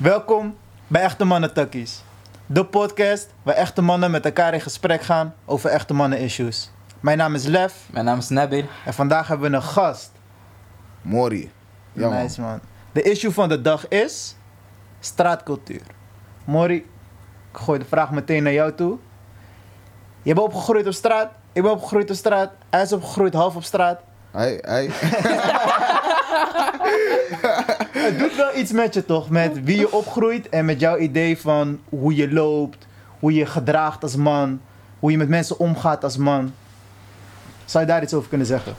Welkom bij Echte Mannen Tukkies. De podcast waar echte mannen met elkaar in gesprek gaan over echte mannen issues. Mijn naam is Lef Mijn naam is Nabil. en vandaag hebben we een gast. Mori. Ja, man. nice man. De issue van de dag is straatcultuur. Mori, ik gooi de vraag meteen naar jou toe. Je bent opgegroeid op straat, ik ben opgegroeid op straat, hij is opgegroeid half op straat. Hij, hij. Het doet wel iets met je toch, met wie je opgroeit en met jouw idee van hoe je loopt, hoe je gedraagt als man, hoe je met mensen omgaat als man. Zou je daar iets over kunnen zeggen?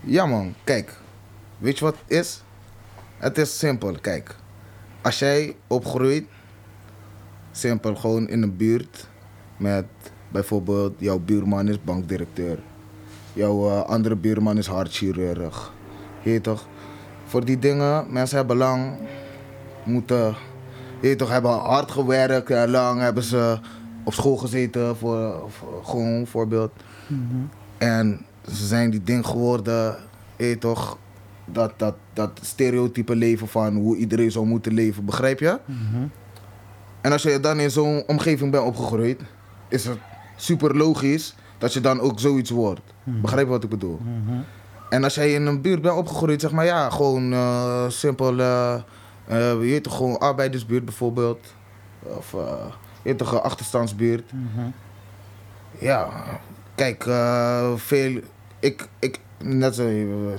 Ja, man. Kijk. Weet je wat het is? Het is simpel. Kijk. Als jij opgroeit, simpel gewoon in een buurt met bijvoorbeeld jouw buurman is bankdirecteur. Jouw eh, andere buurman is hartchirurg. Je toch? Voor die dingen, mensen hebben lang moeten, je toch, hebben hard gewerkt. eh, Lang hebben ze op school gezeten, voor, voor gewoon een voorbeeld. En ze zijn die ding geworden, je toch, dat, dat, dat stereotype leven van hoe iedereen zou moeten leven, begrijp je? En als je dan in zo'n omgeving bent opgegroeid, is het super logisch dat je dan ook zoiets wordt. Begrijp je wat ik bedoel? En als jij in een buurt bent opgegroeid, zeg maar ja, gewoon eh, simpel, eh, je toch, gewoon arbeidersbuurt bijvoorbeeld. Of je toch, een achterstandsbuurt. Ja, kijk, veel. Ik, ik, net, zo,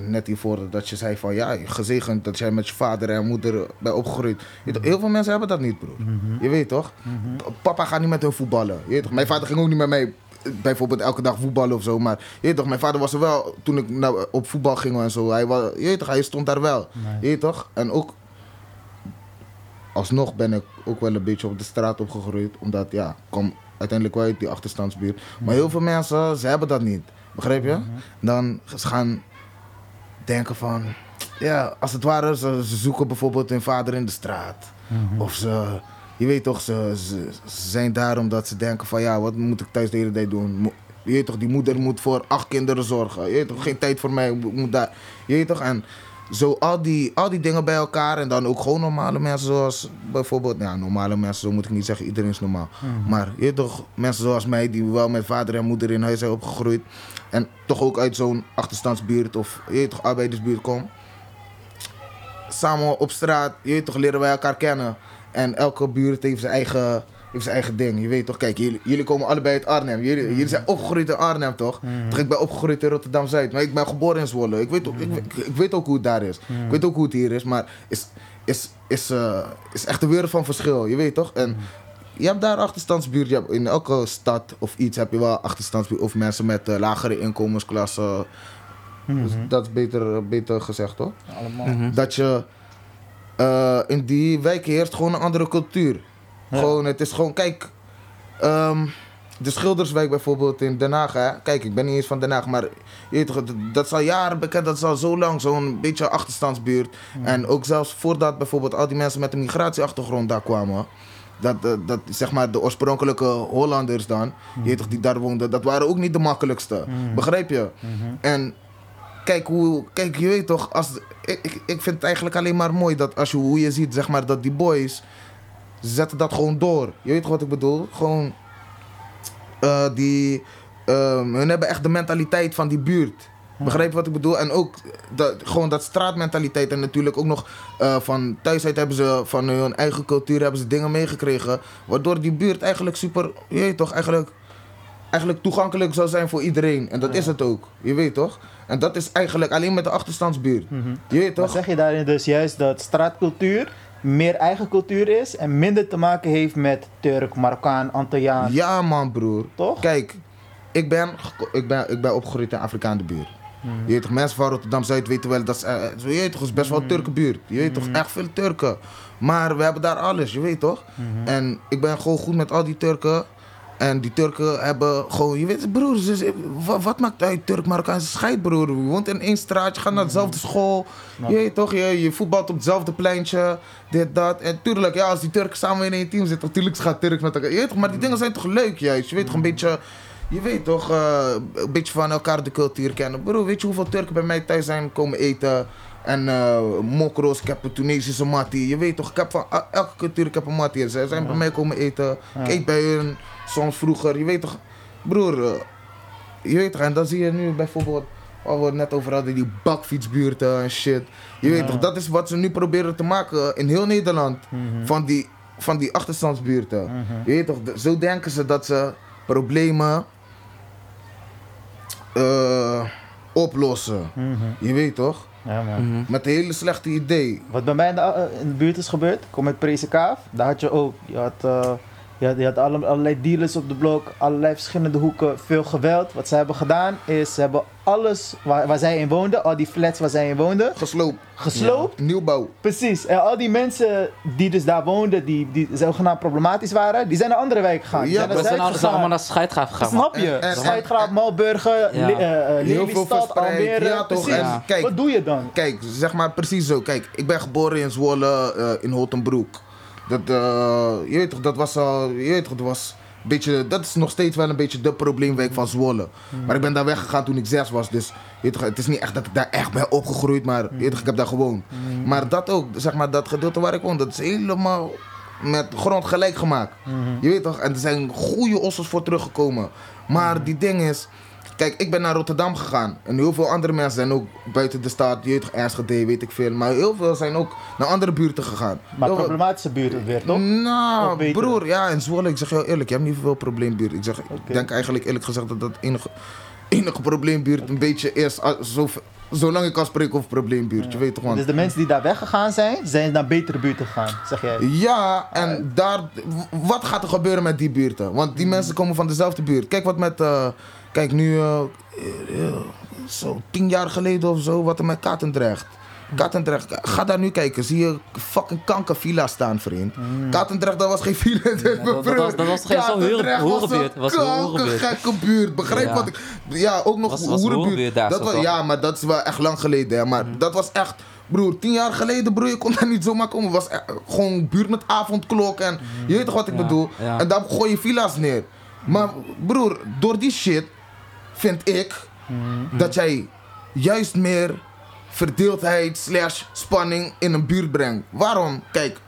net hiervoor dat je zei van ja, gezegend dat jij met je vader en moeder bent opgegroeid. Je weet toch, heel veel mensen hebben dat niet, broer. Je weet toch? Pa- Papa gaat niet met hun voetballen. Je weet toch? Mijn vader ging ook niet met mij bijvoorbeeld elke dag voetballen of zo. Maar je toch, mijn vader was er wel toen ik nou, op voetbal ging en zo. Hij, was, je toch, hij stond daar wel. Je weet toch? En ook alsnog ben ik ook wel een beetje op de straat opgegroeid. Omdat ja, ik kom uiteindelijk wel uit die achterstandsbuurt. Maar heel veel mensen, ze hebben dat niet. Begrijp je? Dan ze gaan denken van... Ja, als het ware, ze, ze zoeken bijvoorbeeld hun vader in de straat. Of ze... Je weet toch, ze, ze, ze zijn daar omdat ze denken van... Ja, wat moet ik thuis de hele tijd doen? Je weet toch, die moeder moet voor acht kinderen zorgen. Je weet toch, geen tijd voor mij. Moet daar. Je weet toch, en zo al die, al die dingen bij elkaar. En dan ook gewoon normale mensen zoals bijvoorbeeld... Ja, normale mensen, zo moet ik niet zeggen. Iedereen is normaal. Maar je weet toch, mensen zoals mij die wel met vader en moeder in huis zijn opgegroeid. En toch ook uit zo'n achterstandsbuurt of je weet toch, arbeidersbuurt komen samen op straat, je weet toch, leren wij elkaar kennen. En elke buurt heeft zijn eigen, heeft zijn eigen ding. Je weet toch, kijk, jullie, jullie komen allebei uit Arnhem. Jullie, jullie zijn opgegroeid in Arnhem, toch? Toch, ik ben opgegroeid in Rotterdam-Zuid. Maar ik ben geboren in Zwolle. Ik weet, ook, ik, ik, ik weet ook hoe het daar is. Ik weet ook hoe het hier is. Maar is, is, is, eh, is echt een wereld van verschil. Je weet toch? En je hebt daar achterstandsbuurt. Je hebt in elke stad of iets heb je wel achterstandsbuurt. Of mensen met eh, lagere inkomensklassen. Dus dat is beter, beter gezegd, toch? Allemaal. dat je eh, in die wijken heerst gewoon een andere cultuur. Gewoon, het is gewoon, kijk, ehm, de Schilderswijk bijvoorbeeld in Den Haag, hè? kijk, ik ben niet eens van Den Haag, maar je dat, is al jaren bekend, dat is al zo lang zo'n beetje achterstandsbuurt. En ook zelfs voordat bijvoorbeeld al die mensen met een migratieachtergrond daar kwamen. Dat, dat, dat zeg maar de oorspronkelijke Hollanders dan, toch, die daar woonden, dat waren ook niet de makkelijkste. Begrijp je? En kijk hoe, kijk, je weet toch, als, ik, ik, ik vind het eigenlijk alleen maar mooi dat als je, hoe je ziet, zeg maar, dat die boys, ze zetten dat gewoon door. Je weet toch wat ik bedoel? Gewoon, eh, die, ehm, hun hebben echt de mentaliteit van die buurt. Begrijp je wat ik bedoel? En ook dat, gewoon dat straatmentaliteit. En natuurlijk ook nog eh, van thuis uit hebben ze van hun eigen cultuur hebben ze dingen meegekregen. Waardoor die buurt eigenlijk super, je weet toch, eigenlijk eigenlijk toegankelijk zou zijn voor iedereen. En dat is het ook. Je weet toch? En dat is eigenlijk alleen met de achterstandsbuurt. Je weet Maar toch? zeg je daarin dus juist dat straatcultuur meer eigen cultuur is en minder te maken heeft met Turk, Marokkaan, Antilliaan? Ja man broer. Toch? Kijk, ik ben, ik ben, ik ben opgegroeid in Afrikaanse buurt. Je weet toch, mensen van Rotterdam-Zuid weten wel dat is, eh, zo, je weet toch, is best wel een Turkenbuurt. Je weet toch, echt veel Turken. Maar we hebben daar alles, je weet toch? En ik ben gewoon goed met al die Turken. En die Turken hebben gewoon, je weet, broer, ze- wat, wat maakt uit Turk, Marokkaanse scheid, broer? Je woont in één straat, je gaat naar dezelfde school. Je weet toch, je, je voetbalt op hetzelfde pleintje, dit, dat. En tuurlijk, ja, als die Turken samen in één team zitten, natuurlijk gaat Turks met elkaar. Je weet toch, maar die dingen zijn toch leuk, juist? Je weet toch, een beetje, je weet toch, eh, een beetje van elkaar de cultuur kennen. Broer, weet je hoeveel Turken bij mij thuis zijn komen eten? En eh mokro's, ik heb een Tunesische mattie. Je weet toch, ik heb van el- elke cultuur ik heb een mattie. Zij zijn bij mij komen eten. Ik eet bij hun, soms vroeger. Je weet toch, broer, eh, je weet toch, en dan zie je nu bijvoorbeeld, waar we het net over hadden, die bakfietsbuurten en shit. Je weet toch, dat is wat ze nu proberen te maken in heel Nederland. Van die, van die achterstandsbuurten. Je weet toch, zo denken ze dat ze problemen eh, oplossen. Je weet toch? Ja, man. Met een hele slechte idee. Wat bij mij in de, eh, in de buurt is gebeurd, ik kom uit Prezekaaf, daar had je ook, je had, eh, je had, je had alle- allerlei dealers op de blok, allerlei verschillende hoeken, veel geweld. Wat ze hebben gedaan is, ze hebben alles waar, waar zij in woonden, al die flats waar zij in woonden, Gesloopt. gesloopt. Nieuwbouw. Precies, en al die mensen die dus daar woonden, die, die zogenaamd problematisch waren, die zijn naar andere wijken gegaan. Ja, We zijn allemaal naar Scheidgraaf gegaan. Snap je? En- en- Scheidgraaf, en- Malburgen, Ja. Le- eh, eh, Lelystad. Almere. Ja, toch? Precies. En kijk- Wat doe je dan? Kijk, zeg maar precies zo. Kijk, ik ben geboren in Zwolle, eh, in Holtenbroek. Dat, eh, je weet toch, dat was al, je weet toch, dat was een beetje, dat is nog steeds wel een beetje de probleemwijk van Zwolle. Maar ik ben daar weggegaan toen ik zes was, dus je weet toch, het is niet echt dat ik daar echt ben opgegroeid, maar je weet toch, ik heb daar gewoond. Maar dat ook, zeg maar, dat gedeelte waar ik woon, dat is helemaal met grond gelijk gemaakt. Je weet toch, en er zijn goede ossels voor teruggekomen. Maar die ding is, Kijk, ik ben naar Rotterdam gegaan. En heel veel andere mensen zijn ook buiten de stad, je weet toch, Enschede, weet ik veel. Maar heel veel zijn ook naar andere buurten gegaan. Maar Heel problematische buurt weer, toch? Nou, broer, ja, in Zwolle, ik zeg je heel eerlijk, je hebt niet veel probleembuurt. Ik zeg, ik denk eigenlijk eerlijk gezegd dat dat enige, enige probleembuurt een beetje is, ah, zo, zolang ik kan spreken over probleembuurt, je weet toch, man. Dus de mensen die daar weggegaan zijn, zijn naar betere buurten gegaan, zeg jij. Ja, en daar, wat gaat er gebeuren met die buurten? Want die mensen komen van dezelfde buurt. Kijk wat met, eh, kijk nu, eh, eh, zo tien jaar geleden of zo, wat er met Katendrecht. Katendrecht, ga daar nu kijken, zie je fucking kankervilla staan, vriend. Katendrecht, dat was geen villa. dat- dat was- dat was geen zo'n hoeren- hoerenbuurt, was een gekke buurt, begrijp Ja. wat ik... Ja, ook nog Was- was hoerenbuurt. dat was, toch? ja, maar dat is wel echt lang geleden, hè. Maar dat was echt... Broer, tien jaar geleden, broer, je kon daar niet zomaar komen. Het was echt gewoon buurt met avondklok en... Je weet toch wat ik Ja, bedoel? En daar gooi je villa's neer. Maar broer, door die shit vind ik dat jij juist meer verdeeldheid slash spanning in een buurt brengt. Waarom? Kijk,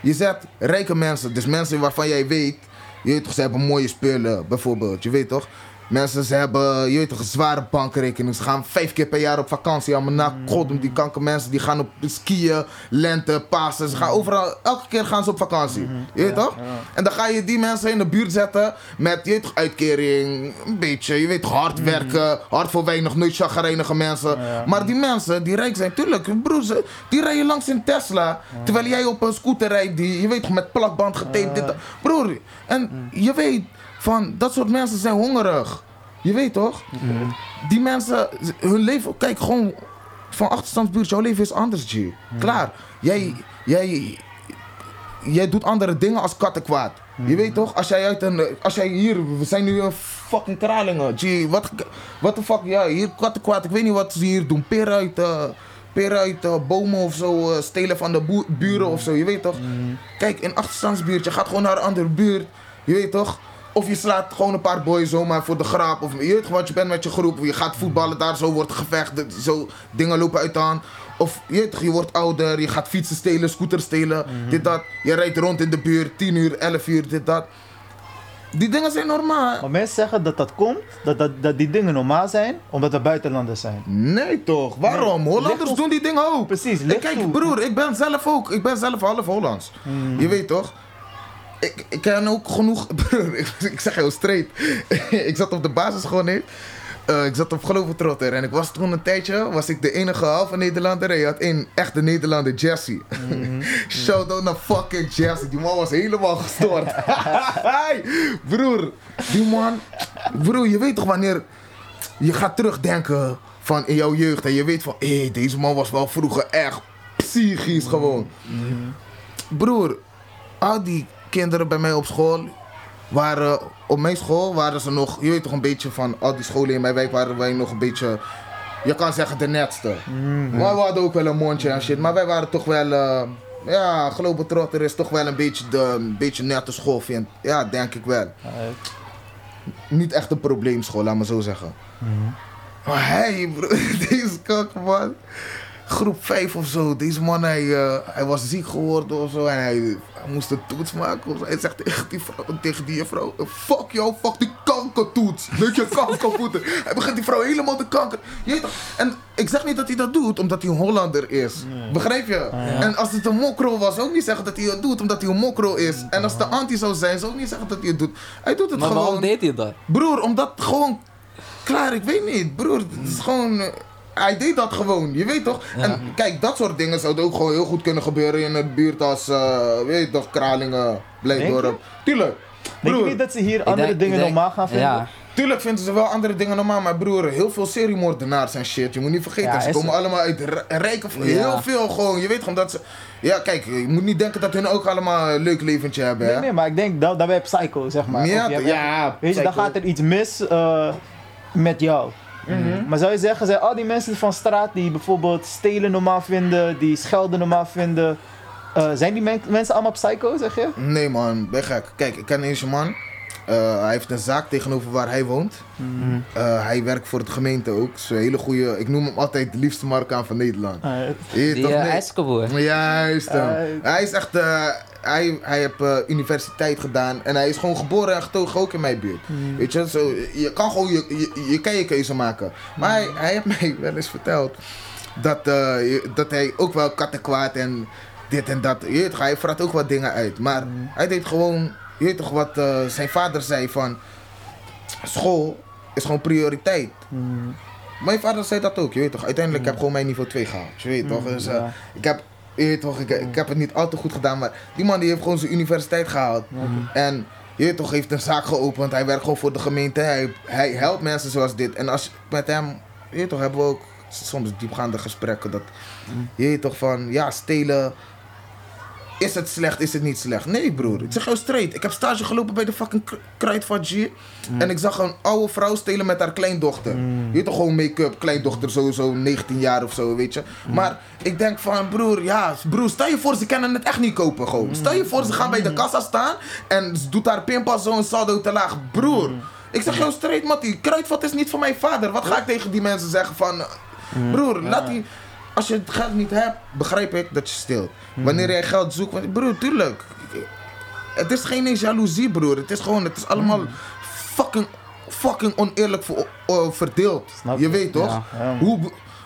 je zet rijke mensen, dus mensen waarvan jij weet, je toch, ze hebben mooie spullen bijvoorbeeld, je weet toch? Mensen, ze hebben, je weet toch, een zware bankrekening. Ze gaan vijf keer per jaar op vakantie. Allemaal na god, die kanker mensen, die gaan op skiën, lente, Pasen. Ze gaan overal, elke keer gaan ze op vakantie. Je weet toch? En dan ga je die mensen in de buurt zetten met, je weet toch, uitkering, een beetje, je weet hard werken, hard voor weinig, nooit chagrijnige mensen. Maar die mensen die rijk zijn, tuurlijk, broer, ze- die rijden langs in Tesla. Terwijl jij op een scooter rijdt, die, je weet toch, met plakband getaped. Dit, broer, en je weet van, dat soort mensen zijn hongerig. Je weet toch? Die mensen, hun leven, kijk gewoon van achterstandsbuurt, jouw leven is anders, G. Klaar. Jij, jij, jij doet andere dingen als kattenkwaad. Je weet toch, als jij uit een, als jij hier, we zijn nu in fucking Kralingen. G, wat, wat de fuck, ja, hier kattenkwaad, ik weet niet wat ze hier doen. Peren uit, peren uit eh, bomen of zo, eh, stelen van de buren of zo, je weet toch? Kijk, in achterstandsbuurt, je gaat gewoon naar een andere buurt, je weet toch? Of je slaat gewoon een paar boys zomaar voor de grap. Of je weet wat je bent met je groep. Je gaat voetballen daar, zo wordt gevecht. Zo dingen lopen uit de hand. Of je, weet je wordt ouder, je gaat fietsen stelen, scooter stelen. Dit dat. Je rijdt rond in de buurt, 10 uur, 11 uur, dit dat. Die dingen zijn normaal. Maar mensen zeggen dat dat komt, dat, dat, dat die dingen normaal zijn, omdat we buitenlanders zijn. Nee toch, waarom? Nee. Hollanders doen die dingen ook. Precies, kijk toe. broer, ik ben zelf ook, ik ben zelf half Hollands. Je weet toch? Ik, ik ken ook genoeg, ik, zeg heel straight. ik zat op de basisschool niet. Eh, ik zat op Globetrotter en ik was toen een tijdje, was ik de enige halve Nederlander en je had één echte Nederlander, Jesse. Shout out naar fucking Jesse, die man was helemaal gestoord. Hey, broer, die man, broer, je weet toch wanneer je gaat terugdenken van in jouw jeugd en je weet van, hé, deze man was wel vroeger echt psychisch gewoon. Broer, al die kinderen bij mij op school waren, op mijn school waren ze nog, je weet toch een beetje van, al die scholen in mijn wijk waren wij nog een beetje, je kan zeggen de netste. Maar we hadden ook wel een mondje en shit, maar wij waren toch wel, eh, ja, Globetrotter is toch wel een beetje de, een beetje nette school vind. Ja, denk ik wel niet echt een probleemschool, laat me zo zeggen. Maar hij, bro, deze kak man. Groep 5 of zo. Deze man, hij, eh, hij was ziek geworden of zo. En hij, hij moest een toets maken. Of zo. Hij zegt tegen die vrouw, tegen die vrouw fuck jou, fuck die kankertoets. Leuk je kankervoeten. hij begint die vrouw helemaal te kanker. Je weet toch? En ik zeg niet dat hij dat doet omdat hij een Hollander is. Begrijp je? En als het een mokro was, ook niet zeggen dat hij het doet omdat hij een mokro is. En als het de anti zou zijn, zou ook niet zeggen dat hij het doet. Hij doet het Maar gewoon. waarom deed hij dat? Broer, omdat gewoon. Klaar, ik weet niet. Broer, het is gewoon. Hij deed dat gewoon, je weet toch? Ja. En kijk, dat soort dingen zouden ook gewoon heel goed kunnen gebeuren in een buurt als, eh, weet je toch, Kralingen, Blijdorp. Tuurlijk. Denk je Broer, niet dat ze hier andere denk- dingen denk- normaal gaan vinden? Ja, tuurlijk vinden ze wel andere dingen normaal, maar broer, heel veel seriemoordenaars en shit. Je moet niet vergeten, Ja, ze komen het. allemaal uit rijke, heel veel gewoon. Je weet gewoon dat ze. Ja, kijk, je moet niet denken dat hun ook allemaal een leuk leventje hebben, hè? Nee, nee, maar ik denk dat, dat Psycho, zeg maar. Ja, hebt- ja, Weet je, dan gaat er iets mis eh, met jou. Mhm. Maar zou je zeggen, zijn al die mensen van straat die bijvoorbeeld stelen normaal vinden, die schelden normaal vinden, eh, zijn die men- mensen allemaal psycho, zeg je? Nee man, ben gek. Kijk, ik ken deze man. Eh, hij heeft een zaak tegenover waar hij woont. Eh, hij werkt voor het gemeente ook. Is een hele goede. Ik noem hem altijd de liefste Marokkaan van Nederland. Weet die toch, uh, nee? ijskoboer. Juist. Eh, hij is echt. Hij, hij heeft eh, universiteit gedaan en hij is gewoon geboren en getogen ook in mijn buurt. Weet je, zo, je kan gewoon je, je, je kan je keuze maken. Maar hij, hij heeft mij wel eens verteld dat, eh, dat hij ook wel kattenkwaad en dit en dat. Je weet hij vraagt ook wat dingen uit. Maar hij deed gewoon, je weet toch wat eh, zijn vader zei van school is gewoon prioriteit. mm, Mijn vader zei dat ook, je weet toch. Uiteindelijk heb ik gewoon mijn niveau 2 gehaald, je weet toch. Dus, ik heb, je toch, ik, ik heb het niet al te goed gedaan, maar die man die heeft gewoon zijn universiteit gehaald. En je toch, heeft een zaak geopend. Hij werkt gewoon voor de gemeente. Hij, hij helpt mensen zoals dit. En als met hem, je toch, hebben we ook soms diepgaande gesprekken. Dat, je weet toch, van ja, stelen. Is het slecht, is het niet slecht? Nee, broer. Ik zeg jou straight. Ik heb stage gelopen bij de fucking Kr- Kruidvat G. En ik zag een oude vrouw stelen met haar kleindochter. Je weet toch gewoon make-up, kleindochter sowieso, 19 jaar of zo, weet je. Maar ik denk van, broer, ja, broer, stel je voor, ze kunnen het echt niet kopen gewoon. Stel je voor, ze gaan bij de kassa staan en ze doet haar pinpas zo een saldo te laag. Broer, ik zeg jou straight, Mattie, Kruidvat is niet voor mijn vader. Wat ga ik tegen die mensen zeggen van, broer, laat die... Als je het geld niet hebt, begrijp ik dat je steelt. Wanneer jij geld zoekt, want, broer, tuurlijk. Het is geen eens jaloezie, broer. Het is gewoon, het is allemaal fucking, fucking oneerlijk ver- eh, verdeeld. Snap je je? weet toch? Ja, ja. Hoe,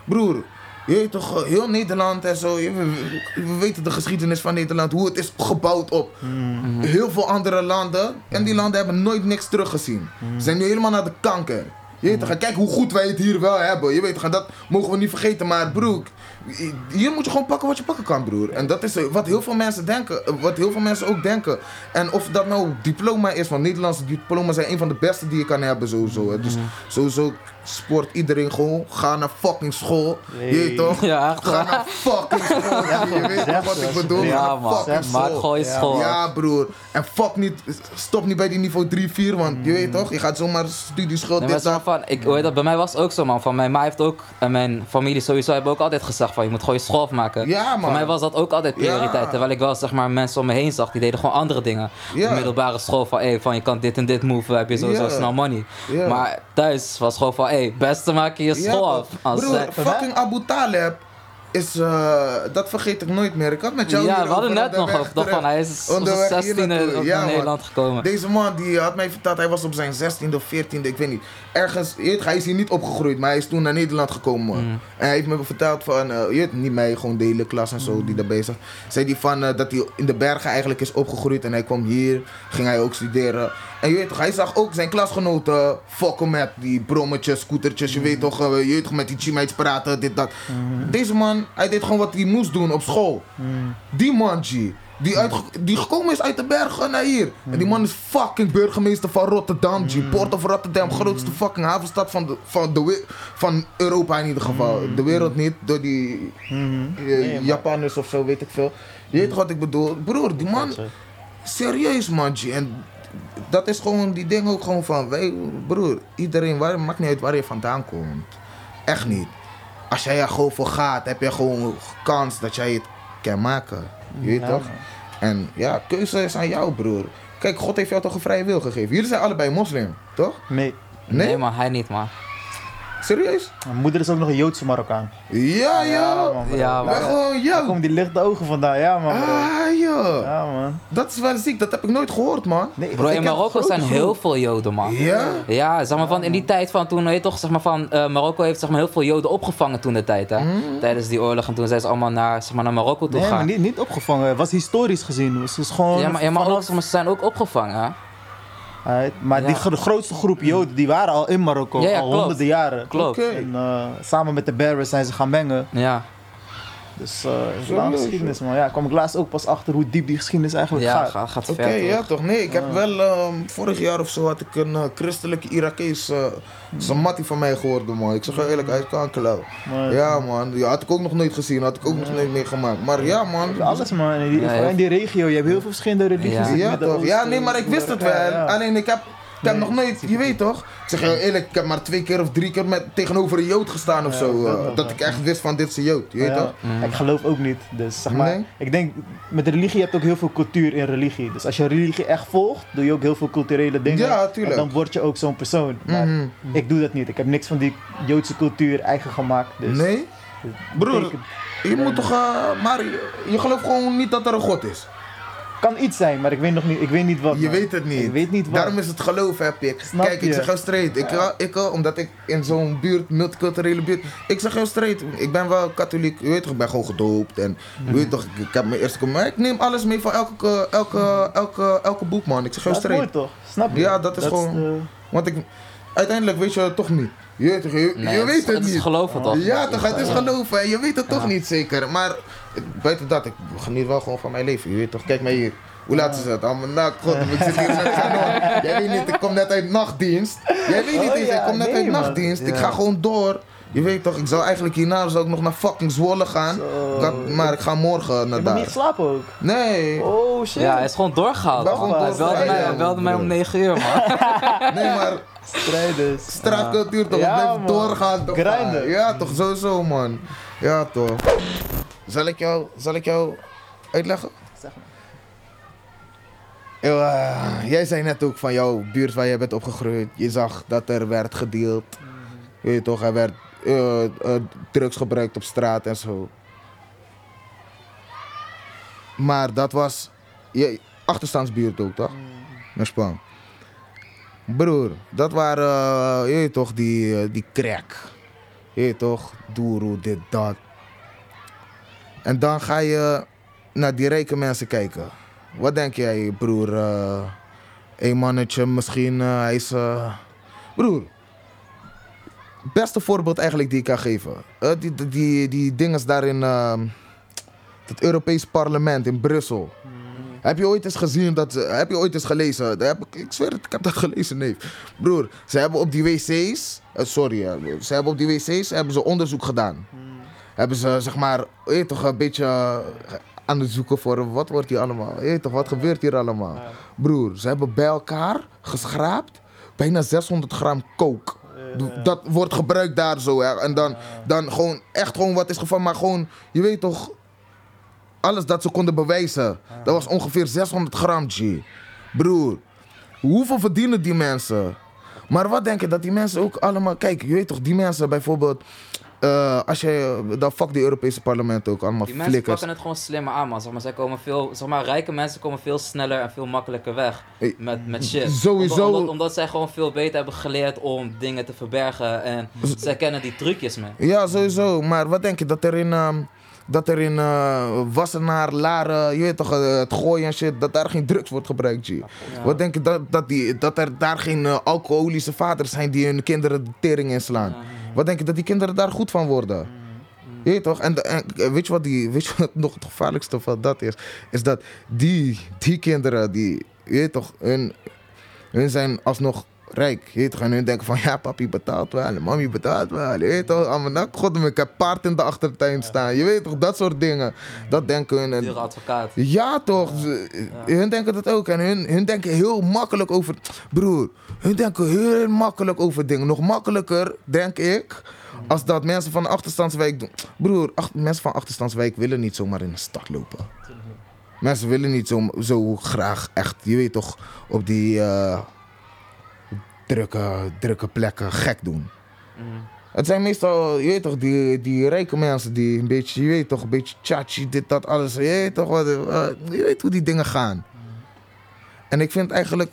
broer, je weet toch, eh, heel Nederland en zo. je- we, we weten de geschiedenis van Nederland, hoe het is gebouwd op heel veel andere landen. En die landen hebben nooit niks teruggezien. Ze zijn nu helemaal naar de kanker. Je weet toch, kijk hoe goed wij het hier wel hebben. Je weet toch, dat mogen we niet vergeten. Maar broer, hier moet je gewoon pakken wat je pakken kan, broer. En dat is wat heel veel mensen denken. Wat heel veel mensen ook denken. En of dat nou diploma is, want Nederlandse diploma's zijn een van de beste die je kan hebben sowieso. hè. Dus sowieso sport iedereen gewoon. Ga naar fucking school. Je weet toch? Ja, echt Ga naar fucking school. je weet toch wat ik bedoel? Ja, man. fucking Maak school. gewoon je school. Ja, broer. En fuck niet, stop niet bij die niveau 3, 4, want je weet toch, je gaat zomaar studieschuld, Nee, maar dit, dat. van, ik, hoe heet dat, bij mij was het ook zo man. Van mijn ma heeft ook, en mijn familie sowieso hebben ook altijd gezegd van je moet gewoon je school afmaken. Ja. Voor mij was dat ook altijd prioriteit. Ja. Terwijl ik wel zeg maar mensen om me heen zag die deden gewoon andere dingen. Ja. Op middelbare school van hey, van je kan dit en dit move, heb je sowieso snel money. Maar thuis was gewoon van hey, beste maken je school af. Als Broer, fucking Abu Taleb is, eh, dat vergeet ik nooit meer. Ik had met jou ja, we hadden net nog over van hij is op zijn hier 16e naartoe. op Ja, naar. Nederland gekomen. Deze man die had mij verteld, hij was op zijn 16e of 14e, ik weet niet. Ergens, je weet, hij is hier niet opgegroeid, maar hij is toen naar Nederland gekomen. Mm. En hij heeft me verteld van, weet, niet mij, gewoon de hele klas en zo Mm. die daar bezig. Zei hij van eh, dat hij in de bergen eigenlijk is opgegroeid en hij kwam hier, ging hij ook studeren. En je weet toch, hij zag ook zijn klasgenoten fokken met die brommetjes, scootertjes, je weet toch, eh, je weet toch, met die chimeits praten, dit, dat. Deze man, hij deed gewoon wat hij moest doen op school. Die man, G. Die, uitge- die gekomen is uit de bergen naar hier. En die man is fucking burgemeester van Rotterdam, G. Port of Rotterdam, grootste fucking havenstad van, de, van, de, van Europa in ieder geval. De wereld niet, door die eh, Japanners of zo, weet ik veel. Je weet toch wat ik bedoel? Broer, die man, serieus man, G. En dat is gewoon die ding ook gewoon van, wij, broer, iedereen, waar, maakt niet uit waar je vandaan komt. Echt niet. Als jij er gewoon voor gaat, heb je gewoon kans dat jij het kan maken. Je weet Ja, toch? man. En ja, keuze is aan jou, broer. Kijk, God heeft jou toch een vrije wil gegeven. Jullie zijn allebei moslim, toch? Nee. Nee? Nee man, hij niet man. Serieus? Mijn moeder is ook nog een Joodse Marokkaan. Ja, ja. man, bro. Ja, Maar man. gewoon, Daar komen die lichte ogen vandaan, ja man bro. Ah, ja. Ja man. Dat is wel ziek, dat heb ik nooit gehoord, man. Nee, Bro, in Marokko zijn groep. heel veel Joden, man. Ja? Ja, zeg maar van in die tijd van toen, weet je toch, zeg maar van, eh, Marokko heeft zeg maar heel veel Joden opgevangen toen de tijd, hè. Tijdens die oorlog en toen zijn ze allemaal naar, zeg maar, naar Marokko toe Nee, maar niet, niet opgevangen. Het was historisch gezien. Het is gewoon Ja, maar, ja, maar, ook, zeg maar ze zijn ook opgevangen, hè. Right, Maar die Ja. de grootste groep Joden die waren al in Marokko, Ja, ja, al klopt. honderden jaren. Klopt. En eh, samen met de Berbers zijn ze gaan mengen. Ja, Dus eh het is een lange geschiedenis man. Ja, kwam ik laatst ook pas achter hoe diep die geschiedenis eigenlijk ja gaat. gaat, gaat Oké, ver, ja toch? Nee, ik heb wel ehm, vorig jaar of zo had ik een eh, christelijke Irakees uh, Samati van mij gehoord, man. Ik zeg je eerlijk, hij is kankerlauw. Maar- Ja, man. Ja, had ik ook nog nooit gezien, had ik ook nog nooit meegemaakt. Maar ja, man. Alles man, in die, Ja, ja. in die regio, je hebt heel veel verschillende religies. Ja. Ja, toch. Ja, nee, maar ik wist het wel. Ja, ja. Alleen ik heb, ik heb Nee, nog nooit, je weet toch? Ik zeg je heel eerlijk, ik heb maar twee keer of drie keer met, tegenover een Jood gestaan of Ja, zo. dat eh, dat ik echt wist van dit is een Jood, je weet Ja, toch? Mm. Ik geloof ook niet. Dus zeg maar, Nee? ik denk met religie heb je ook heel veel cultuur in religie. Dus als je religie echt volgt, doe je ook heel veel culturele dingen. Ja, tuurlijk. En dan word je ook zo'n persoon. Maar Mhm. ik doe dat niet. Ik heb niks van die Joodse cultuur eigen gemaakt. Dus Nee? Broer, je moet toch, eh, maar je, je gelooft gewoon niet dat er een God is. Kan iets zijn, maar ik weet nog niet, ik weet niet wat. Je weet het niet. Ik weet niet wat. Daarom is het geloof, heb ik. Snap Kijk, ik zeg jou straight. Ik, ik, omdat ik in zo'n buurt, multiculturele buurt. Ik zeg jou straight. Ik ben wel katholiek. Je weet toch, ik ben gewoon gedoopt. En je weet toch, ik, ik heb mijn eerste. Maar ik neem alles mee van elke, elke, elke, elke boek, man. Ik zeg jou dat is mooi straight. toch? Snap je? Ja, dat is gewoon- de- Want ik, uiteindelijk weet je het toch niet. Je je, Nee, je weet het, het is niet. geloven, toch? Ja, toch, het is geloven. en Je weet het toch niet zeker. Maar buiten dat, ik geniet wel gewoon van mijn leven. Je weet toch, kijk mij hier. Hoe laat is het? Allemaal na, god, ik zit hier met. Jij weet niet, ik kom net uit nachtdienst. Jij weet niet Oh eens, ik kom net uit nachtdienst. Ik ga gewoon door. Je weet toch, ik zou eigenlijk hierna zou ik nog naar fucking Zwolle gaan. Zo. Ik had- maar ik ga morgen Je naar hebt nog niet daar. geslapen ook. Nee, Oh shit. Ja, hij is gewoon doorgehaald. Gewoon Hij belde mij, hij belde mij om broer. 9 uur, man. nee, maar Strijders. straatcultuur toch, Ja, blijf man. doorgaan toch. Grinden. Ja toch, sowieso man. Ja toch. Zal ik jou, zal ik jou uitleggen? Zeg maar. Eh, jij zei net ook van jouw buurt waar jij bent opgegroeid. Je zag dat er werd gedeeld. Weet je toch, er werd eh, eh, drugs gebruikt op straat en zo. Maar dat was je achterstandsbuurt ook, toch? Naar Spanje. Broer, dat waren, eh, je weet toch, die, die crack. Je weet toch, doeroe, dit, dat. En dan ga je naar die rijke mensen kijken. Wat denk jij, broer? een mannetje, misschien, eh, hij is... Broer, beste voorbeeld eigenlijk die ik kan geven. Eh, die, die, die, die dinges daar in eh, het Europees parlement in Brussel. Heb je ooit eens gezien dat, ze- heb je ooit eens gelezen? Dat heb ik, ik zweer het, ik heb dat gelezen, nee. Broer, ze hebben op die wc's, eh, sorry, ze hebben op die wc's hebben ze onderzoek gedaan. Hebben ze, zeg maar, weet toch, een beetje eh, aan het zoeken voor wat wordt hier allemaal? Je toch, wat gebeurt hier allemaal? Broer, ze hebben bij elkaar geschraapt bijna 600 gram coke. Dat wordt gebruikt daar zo, hè. En dan, dan gewoon, echt gewoon wat is gevallen, maar gewoon, je weet toch, alles dat ze konden bewijzen. Dat was ongeveer 600 gram, G. Broer, hoeveel verdienen die mensen? Maar wat denk je dat die mensen ook allemaal... Kijk, je weet toch, die mensen bijvoorbeeld... eh, als je... Dan fuck die Europese parlement ook allemaal Die mensen flikkers. pakken het gewoon slimmer aan, man. Zeg maar, zij komen veel, zeg maar, rijke mensen komen veel sneller en veel makkelijker weg met, met shit. sowieso- Omdat, omdat, omdat zij gewoon veel beter hebben geleerd om dingen te verbergen en zij kennen die trucjes, man. Ja, sowieso. Maar wat denk je dat er in... ehm, dat er in eh, Wassenaar, Laren, je weet toch, eh, het gooien en shit, dat daar geen drugs wordt gebruikt, G. Wat denk je dat, dat, die, dat er daar geen alcoholische vaders zijn die hun kinderen de tering inslaan? Wat denk je dat die kinderen daar goed van worden? Je weet toch? En, de- en weet je wat, die, weet je wat nog het gevaarlijkste van dat is? Is dat die, die kinderen, die, je weet toch, hun, hun zijn alsnog rijk. En hun denken van, ja, papi betaalt wel, mami betaalt wel. Je weet toch? Allemaal, nou, god, ik heb paard in de achtertuin staan. Je weet toch? Dat soort dingen. Dat denken hun. En, advocaat. ja, toch? Hun denken dat ook. En hun, hun denken heel makkelijk over. Broer, hun denken heel makkelijk over dingen. Nog makkelijker, denk ik. Als dat mensen van de achterstandswijk doen. Broer, ach- mensen van achterstandswijk willen niet zomaar in de stad lopen. Mensen willen niet zo, zo graag echt, je weet toch, op die eh, drukke, drukke plekken gek doen. Mhm. Het zijn meestal, je weet toch, die, die rijke mensen die een beetje, je weet toch, een beetje tjatji, dit, dat, alles. Je weet toch, wat, je weet hoe die dingen gaan. En ik vind eigenlijk,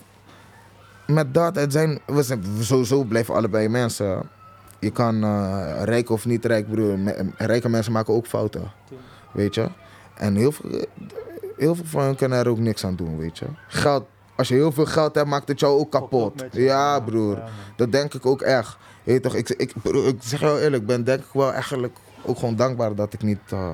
met dat, het zijn, we zijn sowieso blijven allebei mensen. Je kan eh, rijk of niet rijk, broer. Rijke mensen maken ook fouten. Weet je? En heel veel, heel veel van hen kunnen er ook niks aan doen, weet je? Geld, als je heel veel geld hebt, maakt het jou ook kapot. Ja, broer. Dat denk ik ook echt. Weet toch, ik, ik, broer, ik zeg jou eerlijk, ik ben denk ik wel eigenlijk ook gewoon dankbaar dat ik niet eh,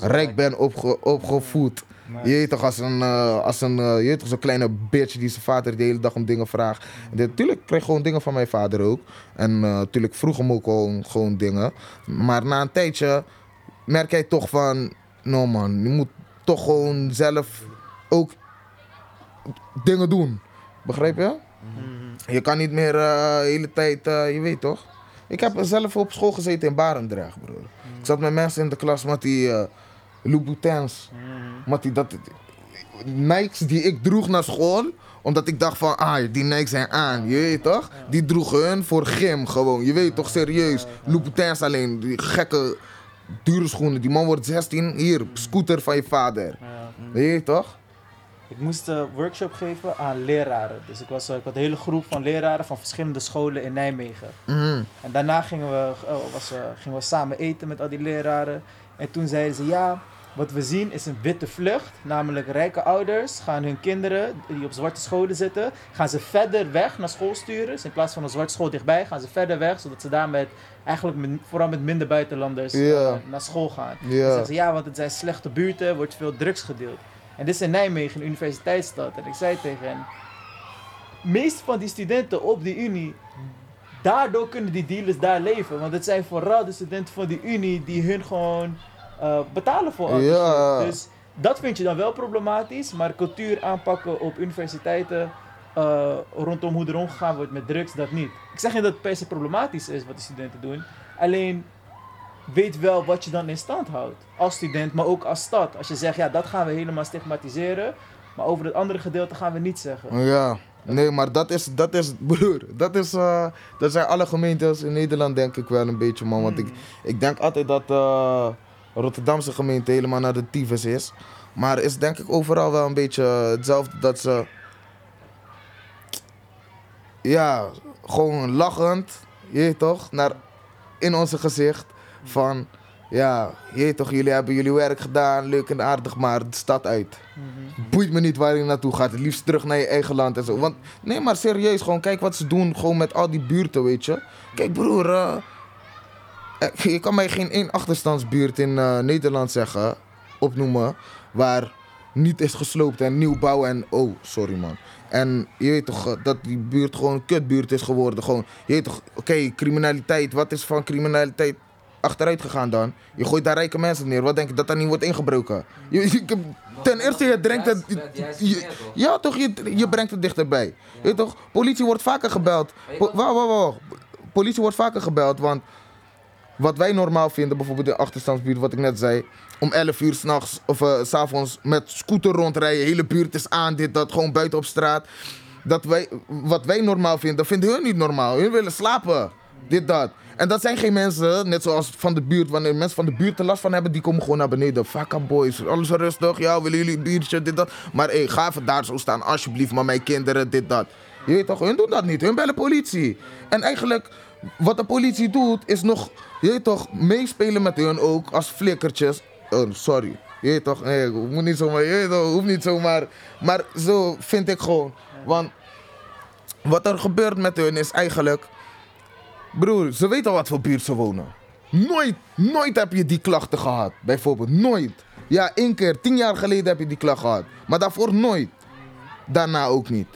rijk ben opge, opgevoed. Je toch, als een, eh, als een je weet toch, zo'n kleine bitch die zijn vader de hele dag om dingen vraagt. Natuurlijk kreeg ik gewoon dingen van mijn vader ook. En natuurlijk vroeg hem ook gewoon, gewoon dingen. Maar na een tijdje merk jij toch van, no man, je moet toch gewoon zelf ook dingen doen. Begrijp je? Je kan niet meer eh, de hele tijd, eh, je weet toch? Ik heb zelf op school gezeten in Barendrecht, broer. Ik zat met mensen in de klas met die uh, Louboutins. Met die, dat, Nikes die ik droeg naar school. Omdat ik dacht van, ah, die Nikes zijn aan, je weet toch? Die droegen hun voor gym gewoon, je weet toch, serieus. Louboutins alleen, die gekke dure schoenen. Die man wordt 16, hier, scooter van je vader. Je weet toch? Ik moest een workshop geven aan leraren. Dus ik, was, eh, ik had een hele groep van leraren van verschillende scholen in Nijmegen. Mhm. En daarna gingen we, eh, was, eh, gingen we samen eten met al die leraren. En toen zeiden ze, ja, wat we zien is een witte vlucht. Namelijk rijke ouders gaan hun kinderen die op zwarte scholen zitten, gaan ze verder weg naar school sturen. Dus in plaats van een zwarte school dichtbij, gaan ze verder weg. Zodat ze daar met, eigenlijk met, vooral met minder buitenlanders eh, naar school gaan. Dan Ja. zeggen ze, ja, want het zijn slechte buurten, er wordt veel drugs gedeeld. En dit is in Nijmegen, een universiteitsstad. En ik zei tegen hen, meeste van die studenten op die unie, daardoor kunnen die dealers daar leven. Want het zijn vooral de studenten van die unie die hun gewoon eh, betalen voor al die Ja. Dus dat vind je dan wel problematisch. Maar cultuur aanpakken op universiteiten eh, rondom hoe er omgegaan wordt met drugs, dat niet. Ik zeg niet dat het per se problematisch is wat de studenten doen. Alleen weet wel wat je dan in stand houdt. Als student, maar ook als stad. Als je zegt, ja, dat gaan we helemaal stigmatiseren. Maar over het andere gedeelte gaan we niet zeggen. Ja, nee, maar dat is, dat is, broer, dat is, eh, dat zijn alle gemeentes in Nederland denk ik wel een beetje, man. Want ik, ik denk altijd dat eh Rotterdamse gemeente helemaal naar de tyfus is. Maar is denk ik overal wel een beetje hetzelfde dat ze, ja, gewoon lachend, je toch, naar, in onze gezicht van, ja, je toch, jullie hebben jullie werk gedaan, leuk en aardig, maar de stad uit boeit me niet waar je naartoe gaat. Het liefst terug naar je eigen land en zo. Want nee, maar serieus, gewoon kijk wat ze doen. Gewoon met al die buurten, weet je. Kijk, broer. eh, je kan mij geen één achterstandsbuurt in eh, Nederland zeggen, opnoemen, waar niet is gesloopt en nieuwbouw en. Oh, sorry man. En je weet toch dat die buurt gewoon een kutbuurt is geworden. Gewoon, je weet toch, oké, criminaliteit. Wat is van criminaliteit achteruit gegaan dan? Je gooit daar rijke mensen neer. Wat denk je dat daar niet wordt ingebroken? Je, je- ten eerste, je brengt het. Je- ja, toch? Je, je brengt het dichterbij. Je toch? Politie wordt vaker gebeld. Po- Wacht, wacht, wacht. Politie wordt vaker gebeld, want wat wij normaal vinden, bijvoorbeeld in de achterstandsbuurt, wat ik net zei, om 11 uur s'nachts of eh, s s'avonds met scooter rondrijden, hele buurt is aan, dit, dat, gewoon buiten op straat. Dat wij, wat wij normaal vinden, vinden hun niet normaal. Hun willen slapen, dit, dat. En dat zijn geen mensen, net zoals van de buurt, wanneer mensen van de buurt er last van hebben, die komen gewoon naar beneden. Up boys, alles rustig, ja, willen jullie een biertje, dit, dat. Maar hé, ga even daar zo staan, alsjeblieft, maar mijn kinderen, dit, dat. Je weet toch, hun doen dat niet, hun bellen politie. En eigenlijk, wat de politie doet, is nog, je toch, meespelen met hun ook als flikkertjes. Oh, sorry. Je toch, nee, moet niet zomaar, je toch, hoeft niet zomaar. Maar zo vind ik gewoon. Want wat er gebeurt met hun is eigenlijk, broer, ze weten al wat voor buurt ze wonen. Nooit, nooit heb je die klachten gehad, bijvoorbeeld, nooit. Ja, één keer, tien jaar geleden heb je die klacht gehad. Maar daarvoor nooit. Daarna ook niet.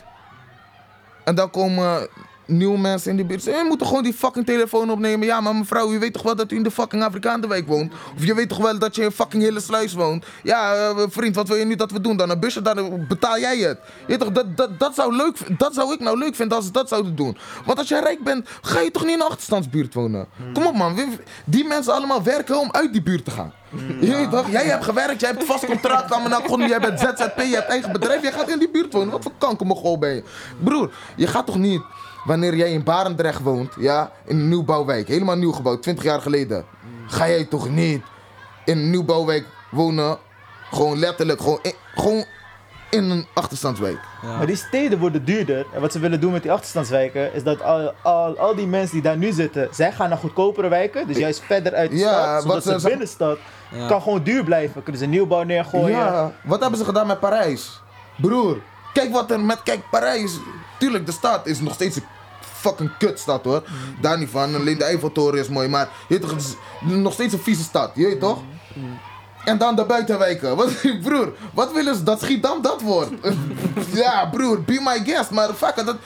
En dan komen nieuwe mensen in die buurt. Ze moeten gewoon die fucking telefoon opnemen. Ja, maar mevrouw, u weet toch wel dat u in de fucking Afrikaanse woont? Of je weet toch wel dat je in fucking hele sluis woont? Ja, eh, vriend, wat wil je nu dat we doen dan? Een busje, dan betaal jij het. Je toch, dat, dat, dat, zou leuk, dat zou ik nou leuk vinden als ze dat zouden doen. Want als jij rijk bent, ga je toch niet in een achterstandsbuurt wonen? Kom op man, die mensen allemaal werken om uit die buurt te gaan. Je weet toch, jij hebt gewerkt, jij hebt vast contract, grond, jij bent ZZP, je hebt eigen bedrijf, jij gaat in die buurt wonen. Wat voor kankermogol ben je? Broer, je gaat toch niet wanneer jij in Barendrecht woont, ja, in een nieuwbouwwijk, helemaal nieuw gebouwd, 20 jaar geleden, ga jij toch niet in een nieuwbouwwijk wonen, gewoon letterlijk, gewoon in, gewoon in een achterstandswijk. Maar die steden worden duurder. En wat ze willen doen met die achterstandswijken is dat al, al, al die mensen die daar nu zitten, zij gaan naar goedkopere wijken. Dus juist verder uit de Ja, stad, zodat wat de ze- binnenstad Ja. kan gewoon duur blijven. Kunnen ze nieuwbouw neergooien. Ja, wat hebben ze gedaan met Parijs? Broer, kijk wat er met, kijk Parijs, tuurlijk de stad is nog steeds een fucking kutstad hoor. Daar niet van, alleen de Eiffeltoren is mooi, maar je toch, nog steeds een vieze stad, je weet toch? En dan de buitenwijken. Wat, broer, wat willen ze dat Schiedam dat wordt? ja, broer, be my guest. Maar fuck dat,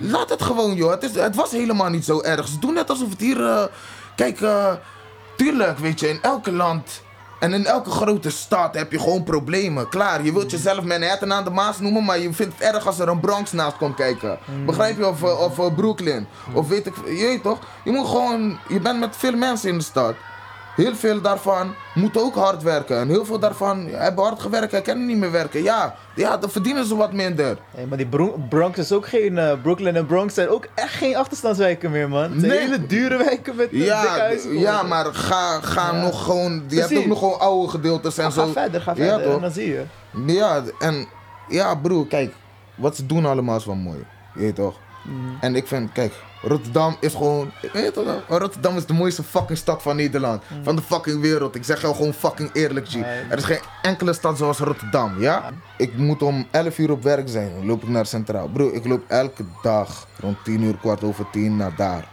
laat het gewoon, joh. Het, is, het was helemaal niet zo erg. Ze doen net alsof het hier... eh, kijk, eh, tuurlijk, weet je, in elke land... En in elke grote stad heb je gewoon problemen. Klaar, je wilt jezelf Manhattan aan de Maas noemen, maar je vindt het erg als er een Bronx naast komt kijken. Begrijp je? Of, eh, of eh, Brooklyn. Of weet ik, je weet toch? Je moet gewoon, je bent met veel mensen in de stad. Heel veel daarvan moeten ook hard werken. En heel veel daarvan hebben hard gewerkt en kunnen niet meer werken. Ja, ja dan verdienen ze wat minder. Hey, maar die Bro- Bronx is ook geen. eh, Brooklyn en Bronx zijn ook echt geen achterstandswijken meer, man. Het zijn Nee. hele dure wijken met eh, dikke Ja, huizen. ja maar ga, ga Ja. nog gewoon. Je hebt ook nog gewoon oude gedeeltes en zo. ga verder, ga Ja, verder. en toch? dan zie je. Ja, en ja, broer, kijk, wat ze doen allemaal is wel mooi. Je weet toch? Mhm. En ik vind, kijk, Rotterdam is gewoon. Je weet toch? wel? Rotterdam is de mooiste fucking stad van Nederland. Van de fucking wereld. Ik zeg jou gewoon fucking eerlijk, G. Er is geen enkele stad zoals Rotterdam, ja? Ik moet om 11 uur op werk zijn. Dan loop ik naar Centraal. Broer, ik loop elke dag rond 10 uur, kwart over 10 naar daar.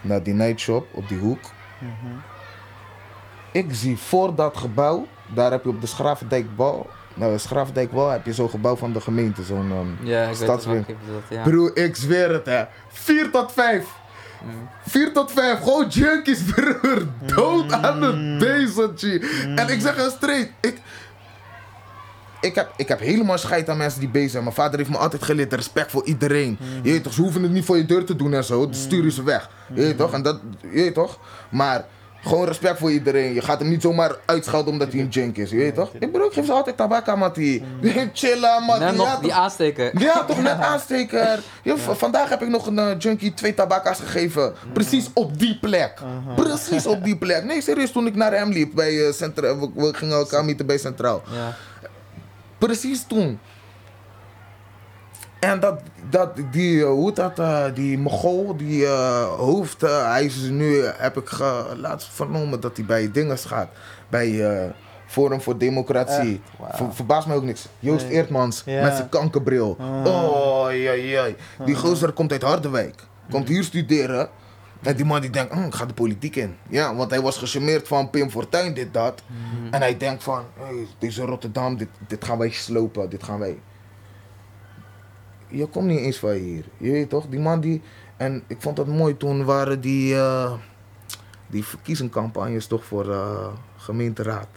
Naar die nightshop op die hoek. Ik zie voor dat gebouw, daar heb je op de Schravendijkbal. Nou, de Schravendijkbal heb je zo'n gebouw van de gemeente, zo'n ehm, Ja, stadswinkel. wel. Ja. Broer, ik zweer het hè. 4 tot 5. 4 tot 5, gewoon junkies, broer. Dood aan het bezig, G. En ik zeg je straight, ik, ik, heb, ik heb helemaal scheid aan mensen die bezig zijn. Mijn vader heeft me altijd geleerd respect voor iedereen. Je weet toch, ze hoeven het niet voor je deur te doen en zo. Dan stuur je ze weg. Je weet toch? En dat, je weet toch? Maar gewoon respect voor iedereen. Je gaat hem niet zomaar uitschelden omdat hij een junk is. Je weet toch? Ik bedoel, ik geef ze altijd tabak aan, Mattie. Chillen, Mattie. Net Ja, nog die toch? aansteken. Ja, toch net aansteker. Ja, Vandaag heb ik nog een eh, junkie twee tabakka's gegeven. Precies op die plek. Precies op die plek. Nee, serieus, toen ik naar hem liep bij eh, Centraal. We, we gingen elkaar meeten bij Centraal. Ja. Precies toen. En dat, dat die, eh, hoe dat, eh, die Mogol, die eh, hoofd, hij is nu, heb ik laatst vernomen dat hij bij dinges gaat. Bij Forum voor Democratie. Echt? Verbaast mij ook niks. Joost Nee. Eertmans met zijn kankerbril. Oh, ja, ja. Die gozer komt uit Harderwijk. Komt hier studeren. En die man die denkt, "Hm, ik ga de politiek in. Ja, want hij was gecharmeerd van Pim Fortuyn, dit, dat. En hij denkt van, hey, deze Rotterdam, dit, dit gaan wij slopen, dit gaan wij... Je komt niet eens van hier, je weet toch? Die man die... En ik vond dat mooi, toen waren die, eh die verkiezingscampagnes toch voor eh, gemeenteraad.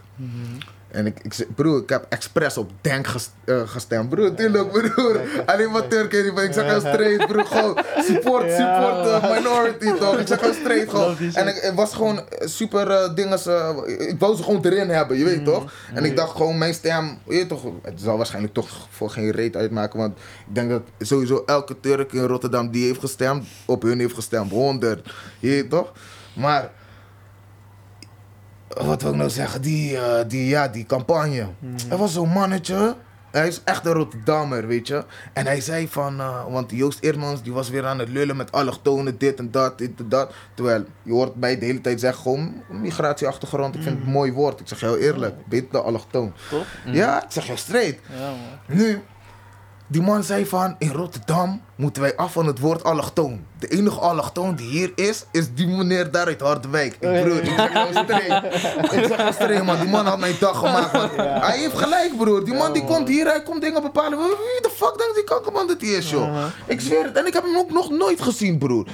En ik, ik, broer, ik heb expres op Denk ges- eh, gestemd. Broer, tuurlijk, broer. Alleen maar Turken, die- ik zeg heel straight, broer. Gewoon support, support uh, man. minority, toch? Ik zeg heel straight, gewoon. En ik, het was gewoon eh, super eh dingen. eh, ik wou ze gewoon erin hebben, je weet toch? En ik dacht gewoon, mijn stem, je toch? Het zal waarschijnlijk toch voor geen reet uitmaken. Want ik denk dat sowieso elke Turk in Rotterdam die heeft gestemd, op hun heeft gestemd. 100, je weet toch? Maar wat wil ik nou zeggen, die, eh, die, ja, die campagne. Er was zo'n mannetje, hij is echt een Rotterdammer, weet je. En hij zei van, eh, want Joost Eermans die was weer aan het lullen met allochtonen, dit en dat, dit en dat. Terwijl, je hoort mij de hele tijd zeggen, gewoon migratieachtergrond, ik vind het een mooi woord. Ik zeg heel eerlijk, beter dan allochtoon. Toch? Ja, ik zeg heel straight. Ja. Nu, die man zei van, in Rotterdam moeten wij af van het woord allochtoon. De enige allochtoon die hier is, is die meneer daar uit Harderwijk. Ik broer, ik zeg jou. Ik zeg jou man. Die man had mijn dag gemaakt, man. Hij heeft gelijk, broer. Die man die komt hier, hij komt dingen bepalen. Wie de fuck denkt die kankerman dat hij is, joh? Ik zweer het. En ik heb hem ook nog nooit gezien, broer.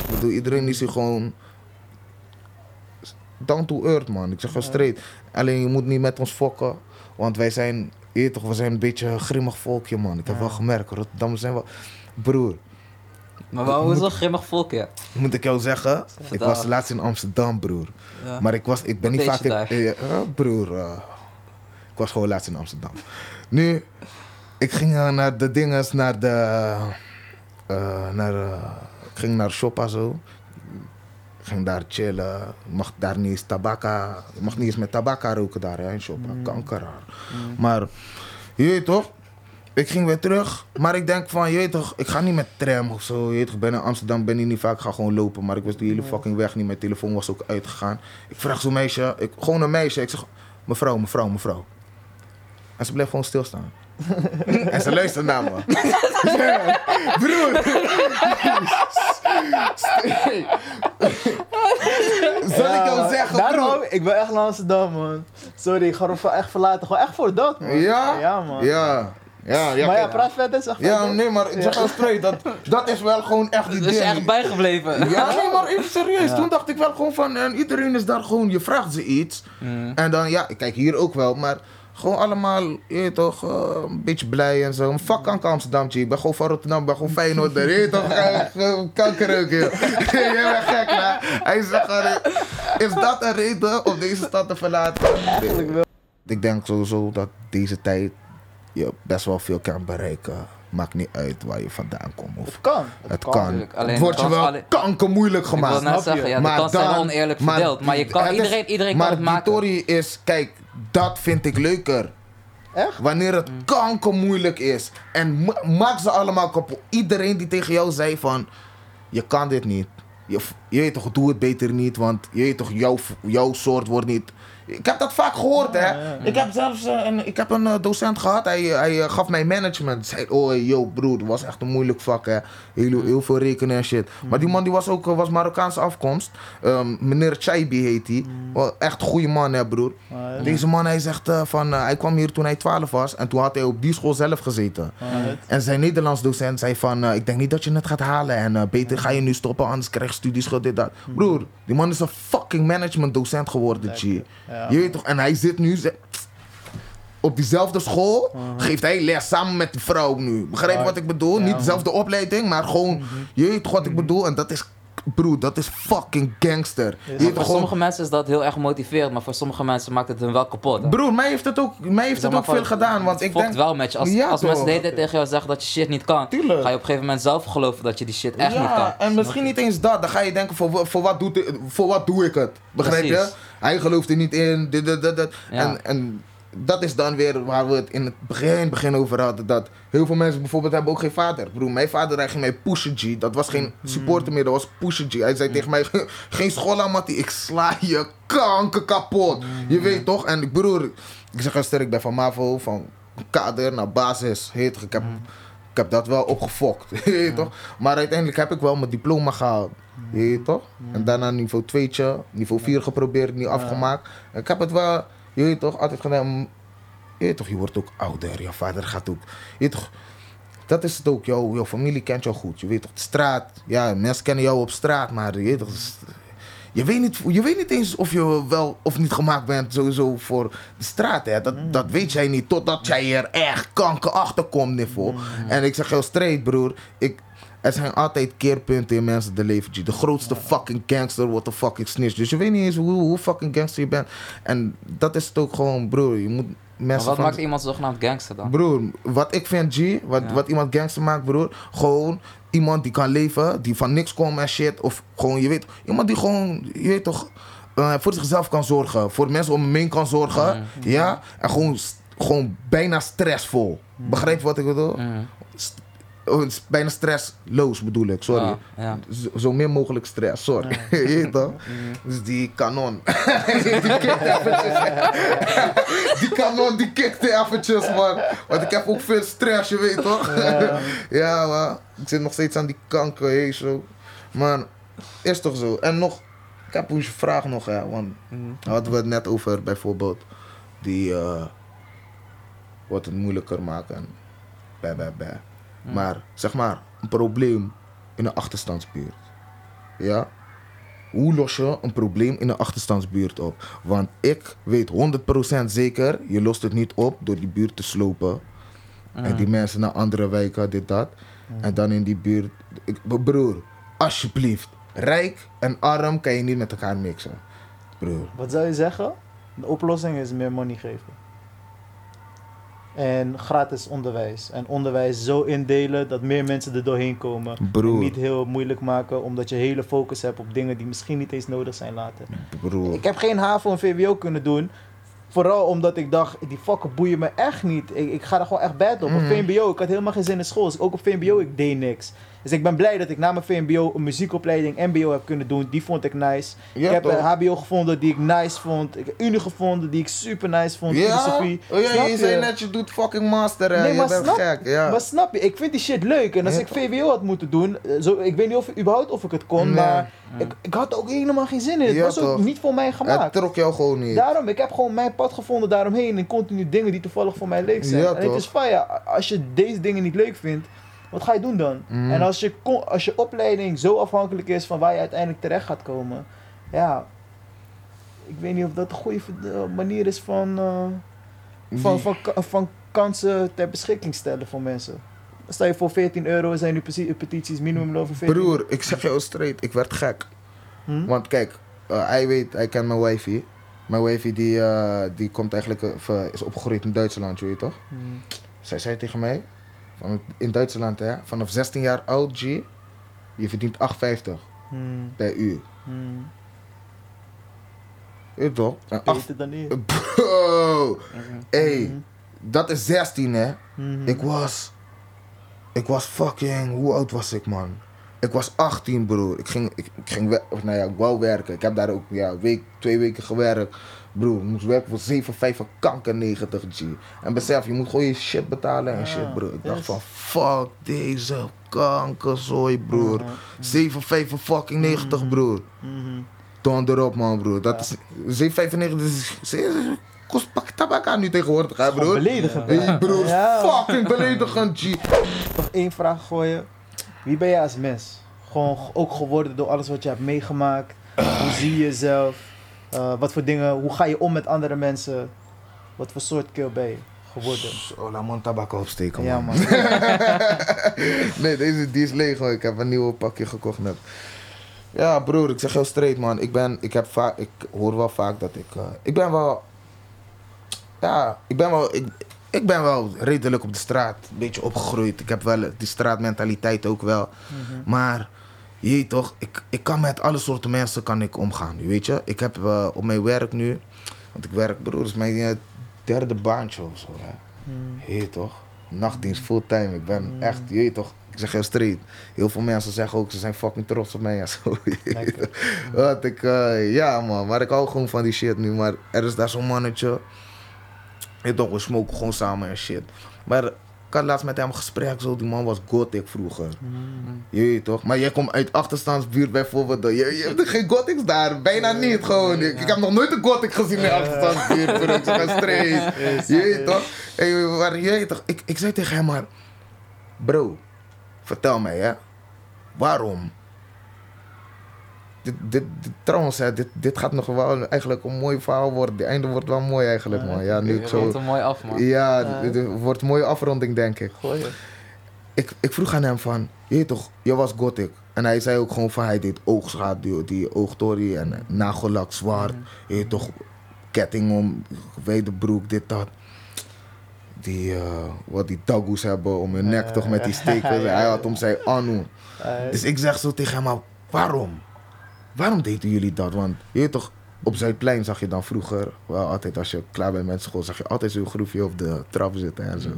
Ik bedoel, iedereen is hier gewoon down to earth, man. Ik zeg wel straight. Alleen je moet niet met ons fokken. Want wij zijn, je toch, we zijn een beetje een grimmig volkje, man. Ik heb wel gemerkt, Rotterdam zijn wel... Broer, Maar waarom is dat grimmig volk, ja? moet ik jou zeggen, ik was laatst in Amsterdam, broer. Maar ik, was, ik ben niet vaak in... broer, eh, ik was gewoon laatst in Amsterdam. Nu, ik ging eh, naar de dinges, naar de... eh, naar, ik ging naar Shoppa zo. Ik ging daar chillen. Je mag daar niet eens tabaka, je mag niet eens met tabaka roken daar hè, in Shoppa. Kankeraar. Maar, je weet toch? Ik ging weer terug, maar ik denk van, je weet toch, ik ga niet met tram of zo. Je weet toch, ik ben in Amsterdam, ben hier niet vaak, ik ga gewoon lopen. Maar ik was die hele fucking weg niet, mijn telefoon was ook uitgegaan. Ik vraag zo'n meisje, ik, gewoon een meisje, ik zeg, mevrouw, mevrouw, mevrouw. En ze bleef gewoon stilstaan. En ze luistert naar me. Broer! Zal ik jou Ja, zeggen, Daarom, broer? ik ben echt naar Amsterdam, man. Sorry, ik ga er echt verlaten. Gewoon echt voor dat, man. Ja? Ja, man. Ja. Ja, ja, maar ja, praat verder, zeg Ja, verder. nee, maar ik zeg jou straight, dat, dat is wel gewoon echt die Dus je ding. echt bijgebleven. Ja, nee, maar even serieus. Ja. Toen dacht ik wel gewoon van, en iedereen is daar gewoon, je vraagt ze iets. Mm. En dan, ja, kijk hier ook wel, maar gewoon allemaal, je weet toch, eh, een beetje blij en zo. Fuck kanker Amsterdam. Ik ben gewoon van Rotterdam, ik ben gewoon Feyenoord. Je weet toch, eh, gewoon kanker ook, joh. Je bent gek, hè? Hij zegt eh, is dat een reden om deze stad te verlaten? Eigenlijk wel. Ik denk sowieso dat deze tijd je best wel veel kan bereiken. Maakt niet uit waar je vandaan komt. Of Het kan. het kan kan. natuurlijk, alleen het wordt je wel kanker moeilijk Ik wil gemaakt. net zeggen, ja, de kansen zijn oneerlijk verdeeld. Maar je kan, het is- iedereen, iedereen maar kan het maken. Tory is, kijk, dat vind ik leuker. Echt? Wanneer het Mm. kanker moeilijk is. En ma- maak ze allemaal kapot. Iedereen die tegen jou zei van, je kan dit niet. Je, je weet toch, doe het beter niet, want je weet toch, jouw, jouw soort wordt niet... Ik heb dat vaak gehoord, hè. Ja, ja. Ik heb zelfs eh, een, ik heb een eh, docent gehad, hij, hij eh, gaf mij management. Zei, oh, yo, broer, dat was echt een moeilijk vak, hè. Heel, heel veel rekenen en shit. Maar die man die was ook was Marokkaanse afkomst. Ehm, meneer Chaibi heet hij. Wel, Echt een goede man, hè, broer. Ja. Deze man, hij zegt van, hij kwam hier toen hij 12 was en toen had hij op die school zelf gezeten. Alright. En zijn Nederlands docent zei van, ik denk niet dat je het gaat halen en beter ga je nu stoppen, anders krijg je studieschuld, dit, dat. Broer, die man is een fucking management docent geworden, G. Ja. Je weet toch, en hij zit nu op diezelfde school, geeft hij les samen met die vrouw nu. Begrijp je wat ik bedoel? Ja, niet man. dezelfde opleiding, maar gewoon, je weet toch wat ik bedoel? En dat is, broer, dat is fucking gangster. Voor gewoon, sommige mensen is dat heel erg motiverend, maar voor sommige mensen maakt het hun wel kapot. hè. broer, mij heeft het ook, mij heeft het ook veel gedaan, want het ik fokt denk... wel met je. Als, Ja, als mensen de toch. hele tijd tegen jou zeggen dat je shit niet kan, Tuurlijk. ga je op een gegeven moment zelf geloven dat je die shit echt niet kan. Ja, en misschien niet eens dat. Dan ga je denken, voor, voor, wat, doet, i- voor wat doe ik het? Begrijp je? Hij gelooft er niet in. Dit, dit, dit, dit. Ja. En, en dat is dan weer waar we het in het begin, begin over hadden. Dat heel veel mensen bijvoorbeeld hebben ook geen vader. Broer, mijn vader hij ging mij pushen, G. Dat was geen supporter meer, dat was pushen, G. Hij zei tegen mij, geen school aan, Mattie. Ik sla je kanker kapot. Je weet toch? En ik broer, ik zeg heel sterk, ik ben van MAVO, van kader naar basis. Heet, ik heb... Ik heb dat wel opgefokt, je weet toch? Maar uiteindelijk heb ik wel mijn diploma gehaald, je weet toch? En daarna niveau 2, niveau 4 geprobeerd, niet afgemaakt. Ik heb het wel, je weet toch, altijd gedaan. Je weet toch, je wordt ook ouder, je vader gaat ook, je weet toch? Dat is het ook, jouw, jouw familie kent jou goed, je weet toch? De straat, ja, mensen kennen jou op straat, maar je weet toch... Je weet, niet, je weet niet eens of je wel of niet gemaakt bent sowieso voor de straat. Hè. Dat, dat weet jij niet totdat jij er echt kanker achter komt, niveau. En ik zeg heel straight, broer. Ik, er zijn altijd keerpunten in mensen de leven. De grootste fucking gangster wordt een fucking snitch. Dus je weet niet eens hoe, hoe fucking gangster je bent. En dat is het ook gewoon, broer. Je moet Maar mensen wat maakt iemand zogenaamd gangster dan? Broer, wat ik vind, G, wat, Ja. wat iemand gangster maakt, broer, gewoon iemand die kan leven, die van niks komt en shit. Of gewoon, je weet, iemand die gewoon, je weet toch, eh, voor zichzelf kan zorgen. Voor mensen om hem heen kan zorgen. Mm. Ja, en gewoon, gewoon bijna stressvol. Begrijp je wat ik bedoel? Mm. Oh, bijna stressloos bedoel ik, sorry. Ja, ja. Zo, zo min mogelijk stress, sorry. je weet toch? Dus die kanon. die kikt eventjes. die kanon die kikt eventjes, man. Want ik heb ook veel stress, je weet toch? ja, man. Ik zit nog steeds aan die kanker, hé, zo. Maar, is toch zo. En nog, ik heb een vraag nog, hè. Want hadden we het net over, bijvoorbeeld, die... eh wat het moeilijker maken. Bij, bij, bij. Maar zeg maar, een probleem in een achterstandsbuurt. Ja? Hoe los je een probleem in een achterstandsbuurt op? Want ik weet 100% zeker, je lost het niet op door die buurt te slopen. En die mensen naar andere wijken, dit, dat. En dan in die buurt. Ik, broer, alsjeblieft. Rijk en arm kan je niet met elkaar mixen. Broer. Wat zou je zeggen? De oplossing is meer money geven. En gratis onderwijs. En onderwijs zo indelen dat meer mensen er doorheen komen. En Broer. niet heel moeilijk maken, omdat je hele focus hebt op dingen die misschien niet eens nodig zijn later. Broer. Ik heb geen HAVO en VWO kunnen doen. Vooral omdat ik dacht, die fucken boeien me echt niet. Ik, ik ga er gewoon echt bad op. Op Mhm. VMBO, ik had helemaal geen zin in school. Dus ook op VMBO, ik deed niks. Dus ik ben blij dat ik na mijn VMBO een muziekopleiding MBO heb kunnen doen. Die vond ik nice. Ja, ik heb toch? een HBO gevonden die ik nice vond. Ik heb Unie gevonden die ik super nice vond. Ja? Filosofie. Oh, ja, Snap je zei net, je doet fucking master, hè. Nee, je maar bent snap, gek, ja. maar snap je, ik vind die shit leuk. En als Ja, ik VWO had moeten doen, eh, zo, ik weet niet of, überhaupt of ik het kon, Nee. maar ik, ik had er ook helemaal geen zin in. Het Ja, was ook niet voor mij Het gemaakt. trok jou gewoon niet. Daarom, ik heb gewoon mijn pad gevonden daaromheen en continu dingen die toevallig voor mij leuk zijn. Ja, en het is ja, als je deze dingen niet leuk vindt, wat ga je doen dan? Mhm. En als je, als je opleiding zo afhankelijk is van waar je uiteindelijk terecht gaat komen, ja, ik weet niet of dat een goede eh, manier is van, eh, van, van, van kansen ter beschikking stellen voor mensen. Stel je voor 14 euro zijn nu peti- petities minimumloon voor 14 Broer, ik zeg jou straight, ik werd gek. Hm? Want kijk, eh, hij weet, hij kent mijn wifey. Mijn wifey die, die komt eigenlijk, is opgegroeid in Duitsland, je weet toch? Hm. Zij zei tegen mij, in Duitsland hè, vanaf 16 jaar oud G, je verdient 8,50 Hm. per uur. Hm. Je weet toch? En acht- Beter dan hier. Bro, hey, Mhm. dat is 16 hè. Mhm. Ik was, ik was fucking, hoe oud was ik man? Ik was 18 broer. Ik ging, ik, ik ging nou ja, ik wou werken. Ik heb daar ook ja, week, twee weken gewerkt. Broer, ik moest werken voor 7, 5 van kanker 90 G. En besef, je moet gewoon je shit betalen en Ja, shit broer. Ik dacht van, fuck deze kankerzooi broer. 7, 5 van fucking 90 Mhm. broer. Mhm. Toon erop man broer. Dat is, 7,95 is, kost pak tabak aan nu tegenwoordig hè broer. beledigend. Hey broer, Ja. fucking beledigend G. Nog één vraag gooien. Wie ben jij als mens? Gewoon ook geworden door alles wat je hebt meegemaakt. Hoe zie je jezelf? Eh, wat voor dingen, hoe ga je om met andere mensen? Wat voor soort kill ben je geworden? Oh, laat een tabak opsteken, man. Ja man. nee, deze die is leeg, hoor. Ik heb een nieuw pakje gekocht net. Ja, broer, ik zeg heel straight, man. Ik ben, ik heb vaak, ik hoor wel vaak dat ik, eh, ik ben wel, ja, ik ben wel, ik, ik ben wel redelijk op de straat, een beetje opgegroeid. Ik heb wel die straatmentaliteit ook wel. Mhm. Maar, je toch, ik, ik kan met alle soorten mensen kan ik omgaan, weet je. Ik heb eh, op mijn werk nu, want ik werk, broer, is mijn eh, derde baantje of zo, hè. Je weet toch? Nachtdienst fulltime. Ik ben Mm. echt, je toch? Ik zeg heel straight. Heel veel mensen zeggen ook, ze zijn fucking trots op mij en zo. Wat ik, eh, ja man, maar ik hou gewoon van die shit nu. Maar er is daar zo'n mannetje. Je toch, we smoken gewoon samen en shit. Maar ik had laatst met hem een gesprek zo. Die man was gothic vroeger. Mhm. Je weet toch? Maar jij komt uit achterstandsbuurt bijvoorbeeld. Je, je hebt geen gothics daar. Bijna niet gewoon. Ik, ik heb nog nooit een gothic gezien in achterstandsbuurt. bro. Ik zeg straight. Je weet toch? Hey, maar je weet toch? Ik, ik zei tegen hem maar... Bro, vertel mij hè. Waarom? Dit, dit, dit- trouwens, hè, dit, dit gaat nog wel eigenlijk een mooi verhaal worden. Het einde wordt wel mooi eigenlijk, man. Ja, nu ik Je zo... rondt hem mooi af, man. Ja, dit wordt een mooie afronding, denk ik. Je. Ik, ik vroeg aan hem van, je toch, je was gothic. En hij zei ook gewoon van, hij deed oogschaduw, die oogtorie en eh, nagellak zwart. Je weet toch, ketting om, wijde broek, dit, dat. Die, eh, wat die tagoes hebben om hun nek Ja, toch met die. Ja, Hij had om zijn anu. Eh, Dus ik zeg zo tegen hem, waarom? Waarom deden jullie dat? Want je weet toch, op Zuidplein zag je dan vroeger, wel altijd als je klaar bent met school, zag je altijd zo'n groefje op de trap zitten en zo.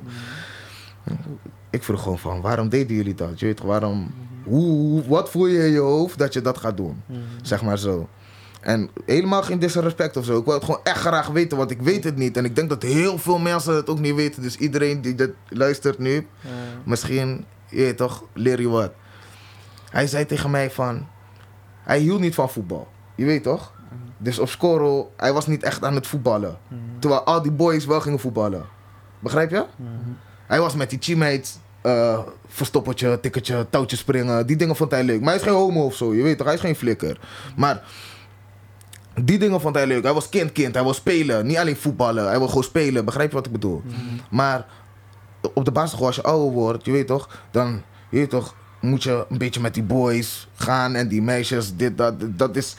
Ik vroeg gewoon van, waarom deden jullie dat? Je weet toch, waarom, hoe, wat voel je in je hoofd dat je dat gaat doen? Mhm. Zeg maar zo. En helemaal geen disrespect of zo. Ik wil het gewoon echt graag weten, want ik weet het niet. En ik denk dat heel veel mensen het ook niet weten. Dus iedereen die dit luistert nu, Misschien, je weet toch, leer je wat. Hij zei tegen mij van, hij hield niet van voetbal. Je weet toch? Dus op score, hij was niet echt aan het voetballen. mhm. Terwijl al die boys wel gingen voetballen. Begrijp je? Mhm. Hij was met die teammates, eh verstoppertje, tikketje, touwtje springen. Die dingen vond hij leuk. Maar hij is geen homo of zo, je weet toch? Hij is geen flikker. Maar die dingen vond hij leuk. Hij was kind-kind, hij wil spelen. Niet alleen voetballen, hij wil gewoon spelen. Begrijp je wat ik bedoel? Mhm. Maar op de basisschool, als je ouder wordt, je weet toch, dan je weet toch, moet je een beetje met die boys gaan en die meisjes, dit, dat, dat is,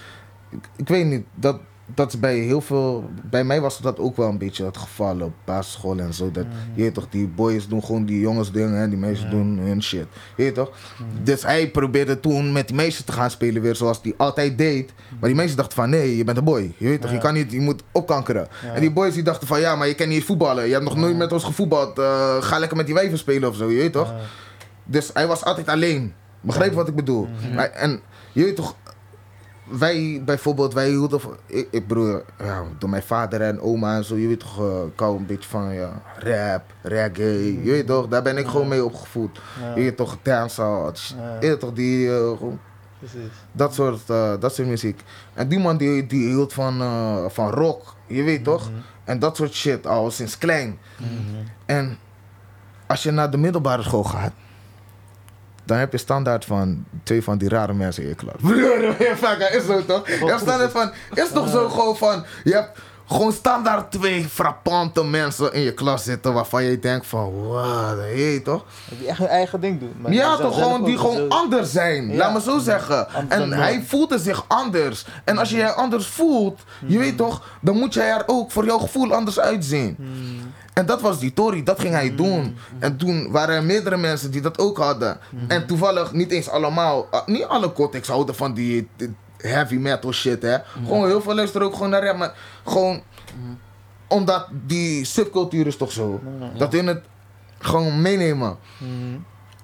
ik, weet niet, dat, dat is bij heel veel. Bij mij was dat ook wel een beetje het geval op basisschool en zo. Dat, Je weet toch, die boys doen gewoon die jongens dingen en die meisjes doen hun shit. Je weet toch? Dus hij probeerde toen met die meisjes te gaan spelen weer zoals hij altijd deed. Maar die meisjes dachten van nee, je bent een boy. Je weet toch, je kan niet, je moet opkankeren. Ja. En die boys die dachten van ja, maar je kan niet voetballen. Je hebt nog nooit met ons gevoetbald. Eh, ga lekker met die wijven spelen of zo, je weet toch? Dus hij was altijd alleen. Begrijp je wat ik bedoel? Maar- en je weet toch, wij bijvoorbeeld, wij hielden van, ik, ik ja, door mijn vader en oma en zo, je weet toch, eh, ik hou een beetje van ja, rap, reggae, je weet toch, daar ben ik gewoon mee opgevoed. Ja. Je weet toch, dancehall, je weet toch, die, gewoon, Precies. dat soort, eh, dat soort muziek. En die man die, die hield van, van rock, je weet toch, en dat soort shit al sinds klein. En als je naar de middelbare school gaat, dan heb je standaard van twee van die rare mensen in je klas. Is zo toch? Je hebt standaard van, is toch zo gewoon van, je hebt gewoon standaard twee frappante mensen in je klas zitten waarvan je denkt van, wat, hé toch? Die echt hun eigen ding doen. maar Ja, die toch gewoon die gewoon zo- anders zijn. Ja. Laat me zo zeggen. En hij voelde zich anders. En als je je anders voelt, je weet toch, dan moet jij er ook voor jouw gevoel anders uitzien. En dat was die Tory, dat ging hij doen. En toen waren er meerdere mensen die dat ook hadden. En toevallig niet eens allemaal, uh, niet alle Kotiks houden van die, heavy metal shit, hè. Gewoon heel veel luisteren ook gewoon naar rap, maar gewoon omdat die subcultuur is toch zo. Dat hun het gewoon meenemen.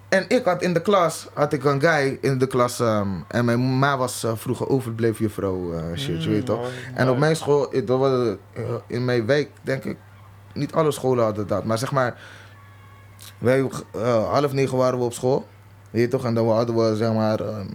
En ik had in de klas, had ik een guy in de klas, ehm, en mijn ma was eh, vroeger overbleven juffrouw, eh shit, je weet toch. En op mijn school, eh, in mijn wijk, denk ik, niet alle scholen hadden dat. Maar zeg maar, wij, eh, half negen waren we op school, weet je toch. En dan hadden we, zeg maar, ehm,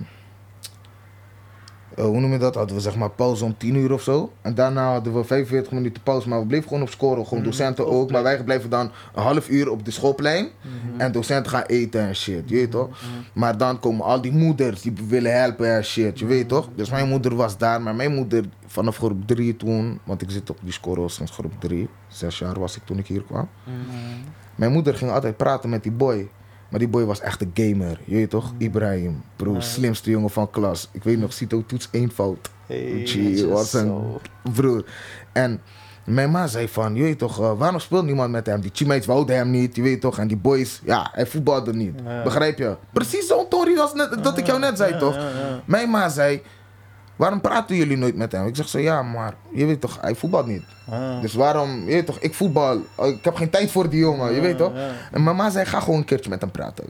eh, hoe noem je dat? Hadden we zeg maar pauze om 10 uur of zo. En daarna hadden we 45 minuten pauze, maar we bleven gewoon op scoren. Gewoon docenten ook. Maar wij bleven dan een half uur op de schoolplein. En docenten gaan eten en shit, je weet toch? Maar dan komen al die moeders die willen helpen en shit, je weet toch? Dus mijn moeder was daar, maar mijn moeder vanaf groep 3 toen, want ik zit op die score sinds groep 3, zes jaar was ik toen ik hier kwam. Mijn moeder ging altijd praten met die boy. Maar die boy was echt een gamer, je weet toch? Ibrahim, bro, slimste jongen van klas. Ik weet nog, Cito toets één fout. Hey, Gee, wat een zo. broer. En mijn ma zei van, je weet toch, eh, waarom speelt niemand met hem? Die teammates wouden hem niet, je weet toch. En die boys, ja, hij voetbalde niet. Ja. Begrijp je? Precies zo'n Tory als net, dat ik jou net zei, Ja, toch? ja. Mijn ma zei, waarom praten jullie nooit met hem? Ik zeg zo, ja, maar je weet toch, hij voetbalt niet. Ah. Dus waarom, je weet toch, ik voetbal. Oh, Ik heb geen tijd voor die jongen, je weet toch? ja. En mijn ma zei, ga gewoon een keertje met hem praten.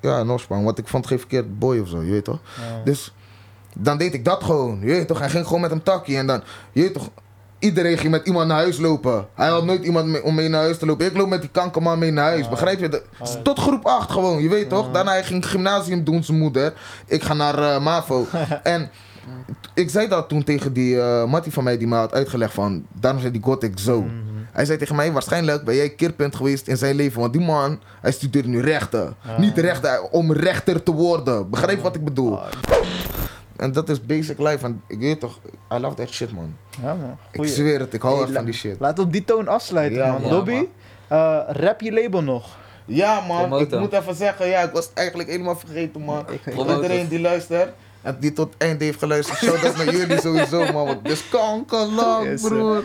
Ja, no span, want ik vond geen verkeerd boy of zo, je weet toch? Ja. Dus dan deed ik dat gewoon, je weet toch? Hij ging gewoon met hem takkie en dan, je weet toch... Iedereen ging met iemand naar huis lopen. Hij had nooit iemand mee- om mee naar huis te lopen. Ik loop met die kankerman mee naar huis. Begrijp je? De- tot groep 8 gewoon, je weet toch? Daarna hij ging gymnasium doen, zijn moeder. Ik ga naar eh, MAVO. en ik zei dat toen tegen die eh mattie van mij die me had uitgelegd van... Daarom zei die Gothic zo. Hij zei tegen mij, waarschijnlijk ben jij keerpunt geweest in zijn leven. Want die man, hij studeert nu rechten. Niet rechten, om rechter te worden. Begrijp je wat ik bedoel? En dat is basic life. En ik weet toch, I love that shit man. Ja, man. Ik zweer het, ik hou Hey, echt van die shit. We op die toon afsluiten, Ja, man. man. Lobby, Ja, eh, rap je label nog. Ja man, ik moet even zeggen, ja, ik was eigenlijk helemaal vergeten man. Ik- ik- Voor iedereen die luistert en die tot het einde heeft geluisterd, shout out naar jullie sowieso man. Want het is kankerlang Yes, sir. broer.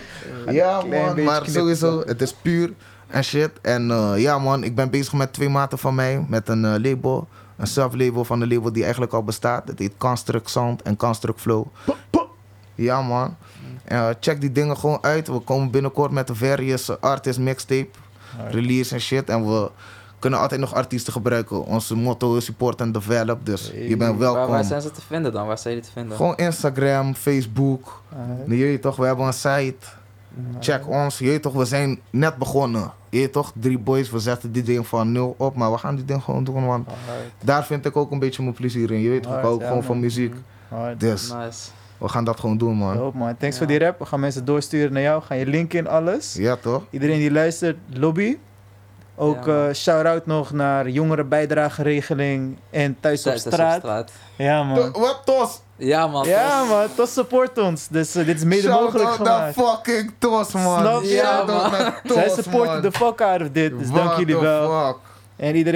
Ja man, maar knippen. sowieso, het is puur en shit. En eh, ja man, ik ben bezig met twee maten van mij, met een eh, label. Een self-label van een label die eigenlijk al bestaat. Het heet Construct Sound en Construct Flow. Ja man. Eh, check die dingen gewoon uit. We komen binnenkort met een various artist mixtape. Release en shit. En we kunnen altijd nog artiesten gebruiken. Onze motto is support and develop. Dus je bent Waar, welkom. waar zijn ze te vinden dan? Waar zijn jullie te vinden? Gewoon Instagram, Facebook. Je weet toch, we hebben een site. Check ons. Je toch, we zijn net begonnen. Je toch, drie boys, we zetten die ding van nul op. Maar we gaan die ding gewoon doen. Want Alright, daar vind ik ook een beetje mijn plezier in. Je weet toch, ik hou ja, gewoon van man. muziek. alright. Dus Nice. we gaan dat gewoon doen, man. Man. Thanks Ja. voor die rap. We gaan mensen doorsturen naar jou. Gaan je linken in alles. Ja, toch? Iedereen die luistert, lobby. Ook Ja, eh shout-out nog naar jongerenbijdrageregeling en Thuis op is straat. Ja, man. To- Wat tos? Ja man. Ja, man. Tot support ons. Dus eh, dit is mede Shout mogelijk out gemaakt. fucking tos, man. Snap je? Shout Ja, man. tos, Zij supporten man. the fuck out of dit. Dus What dank jullie the wel. fuck? En iedereen.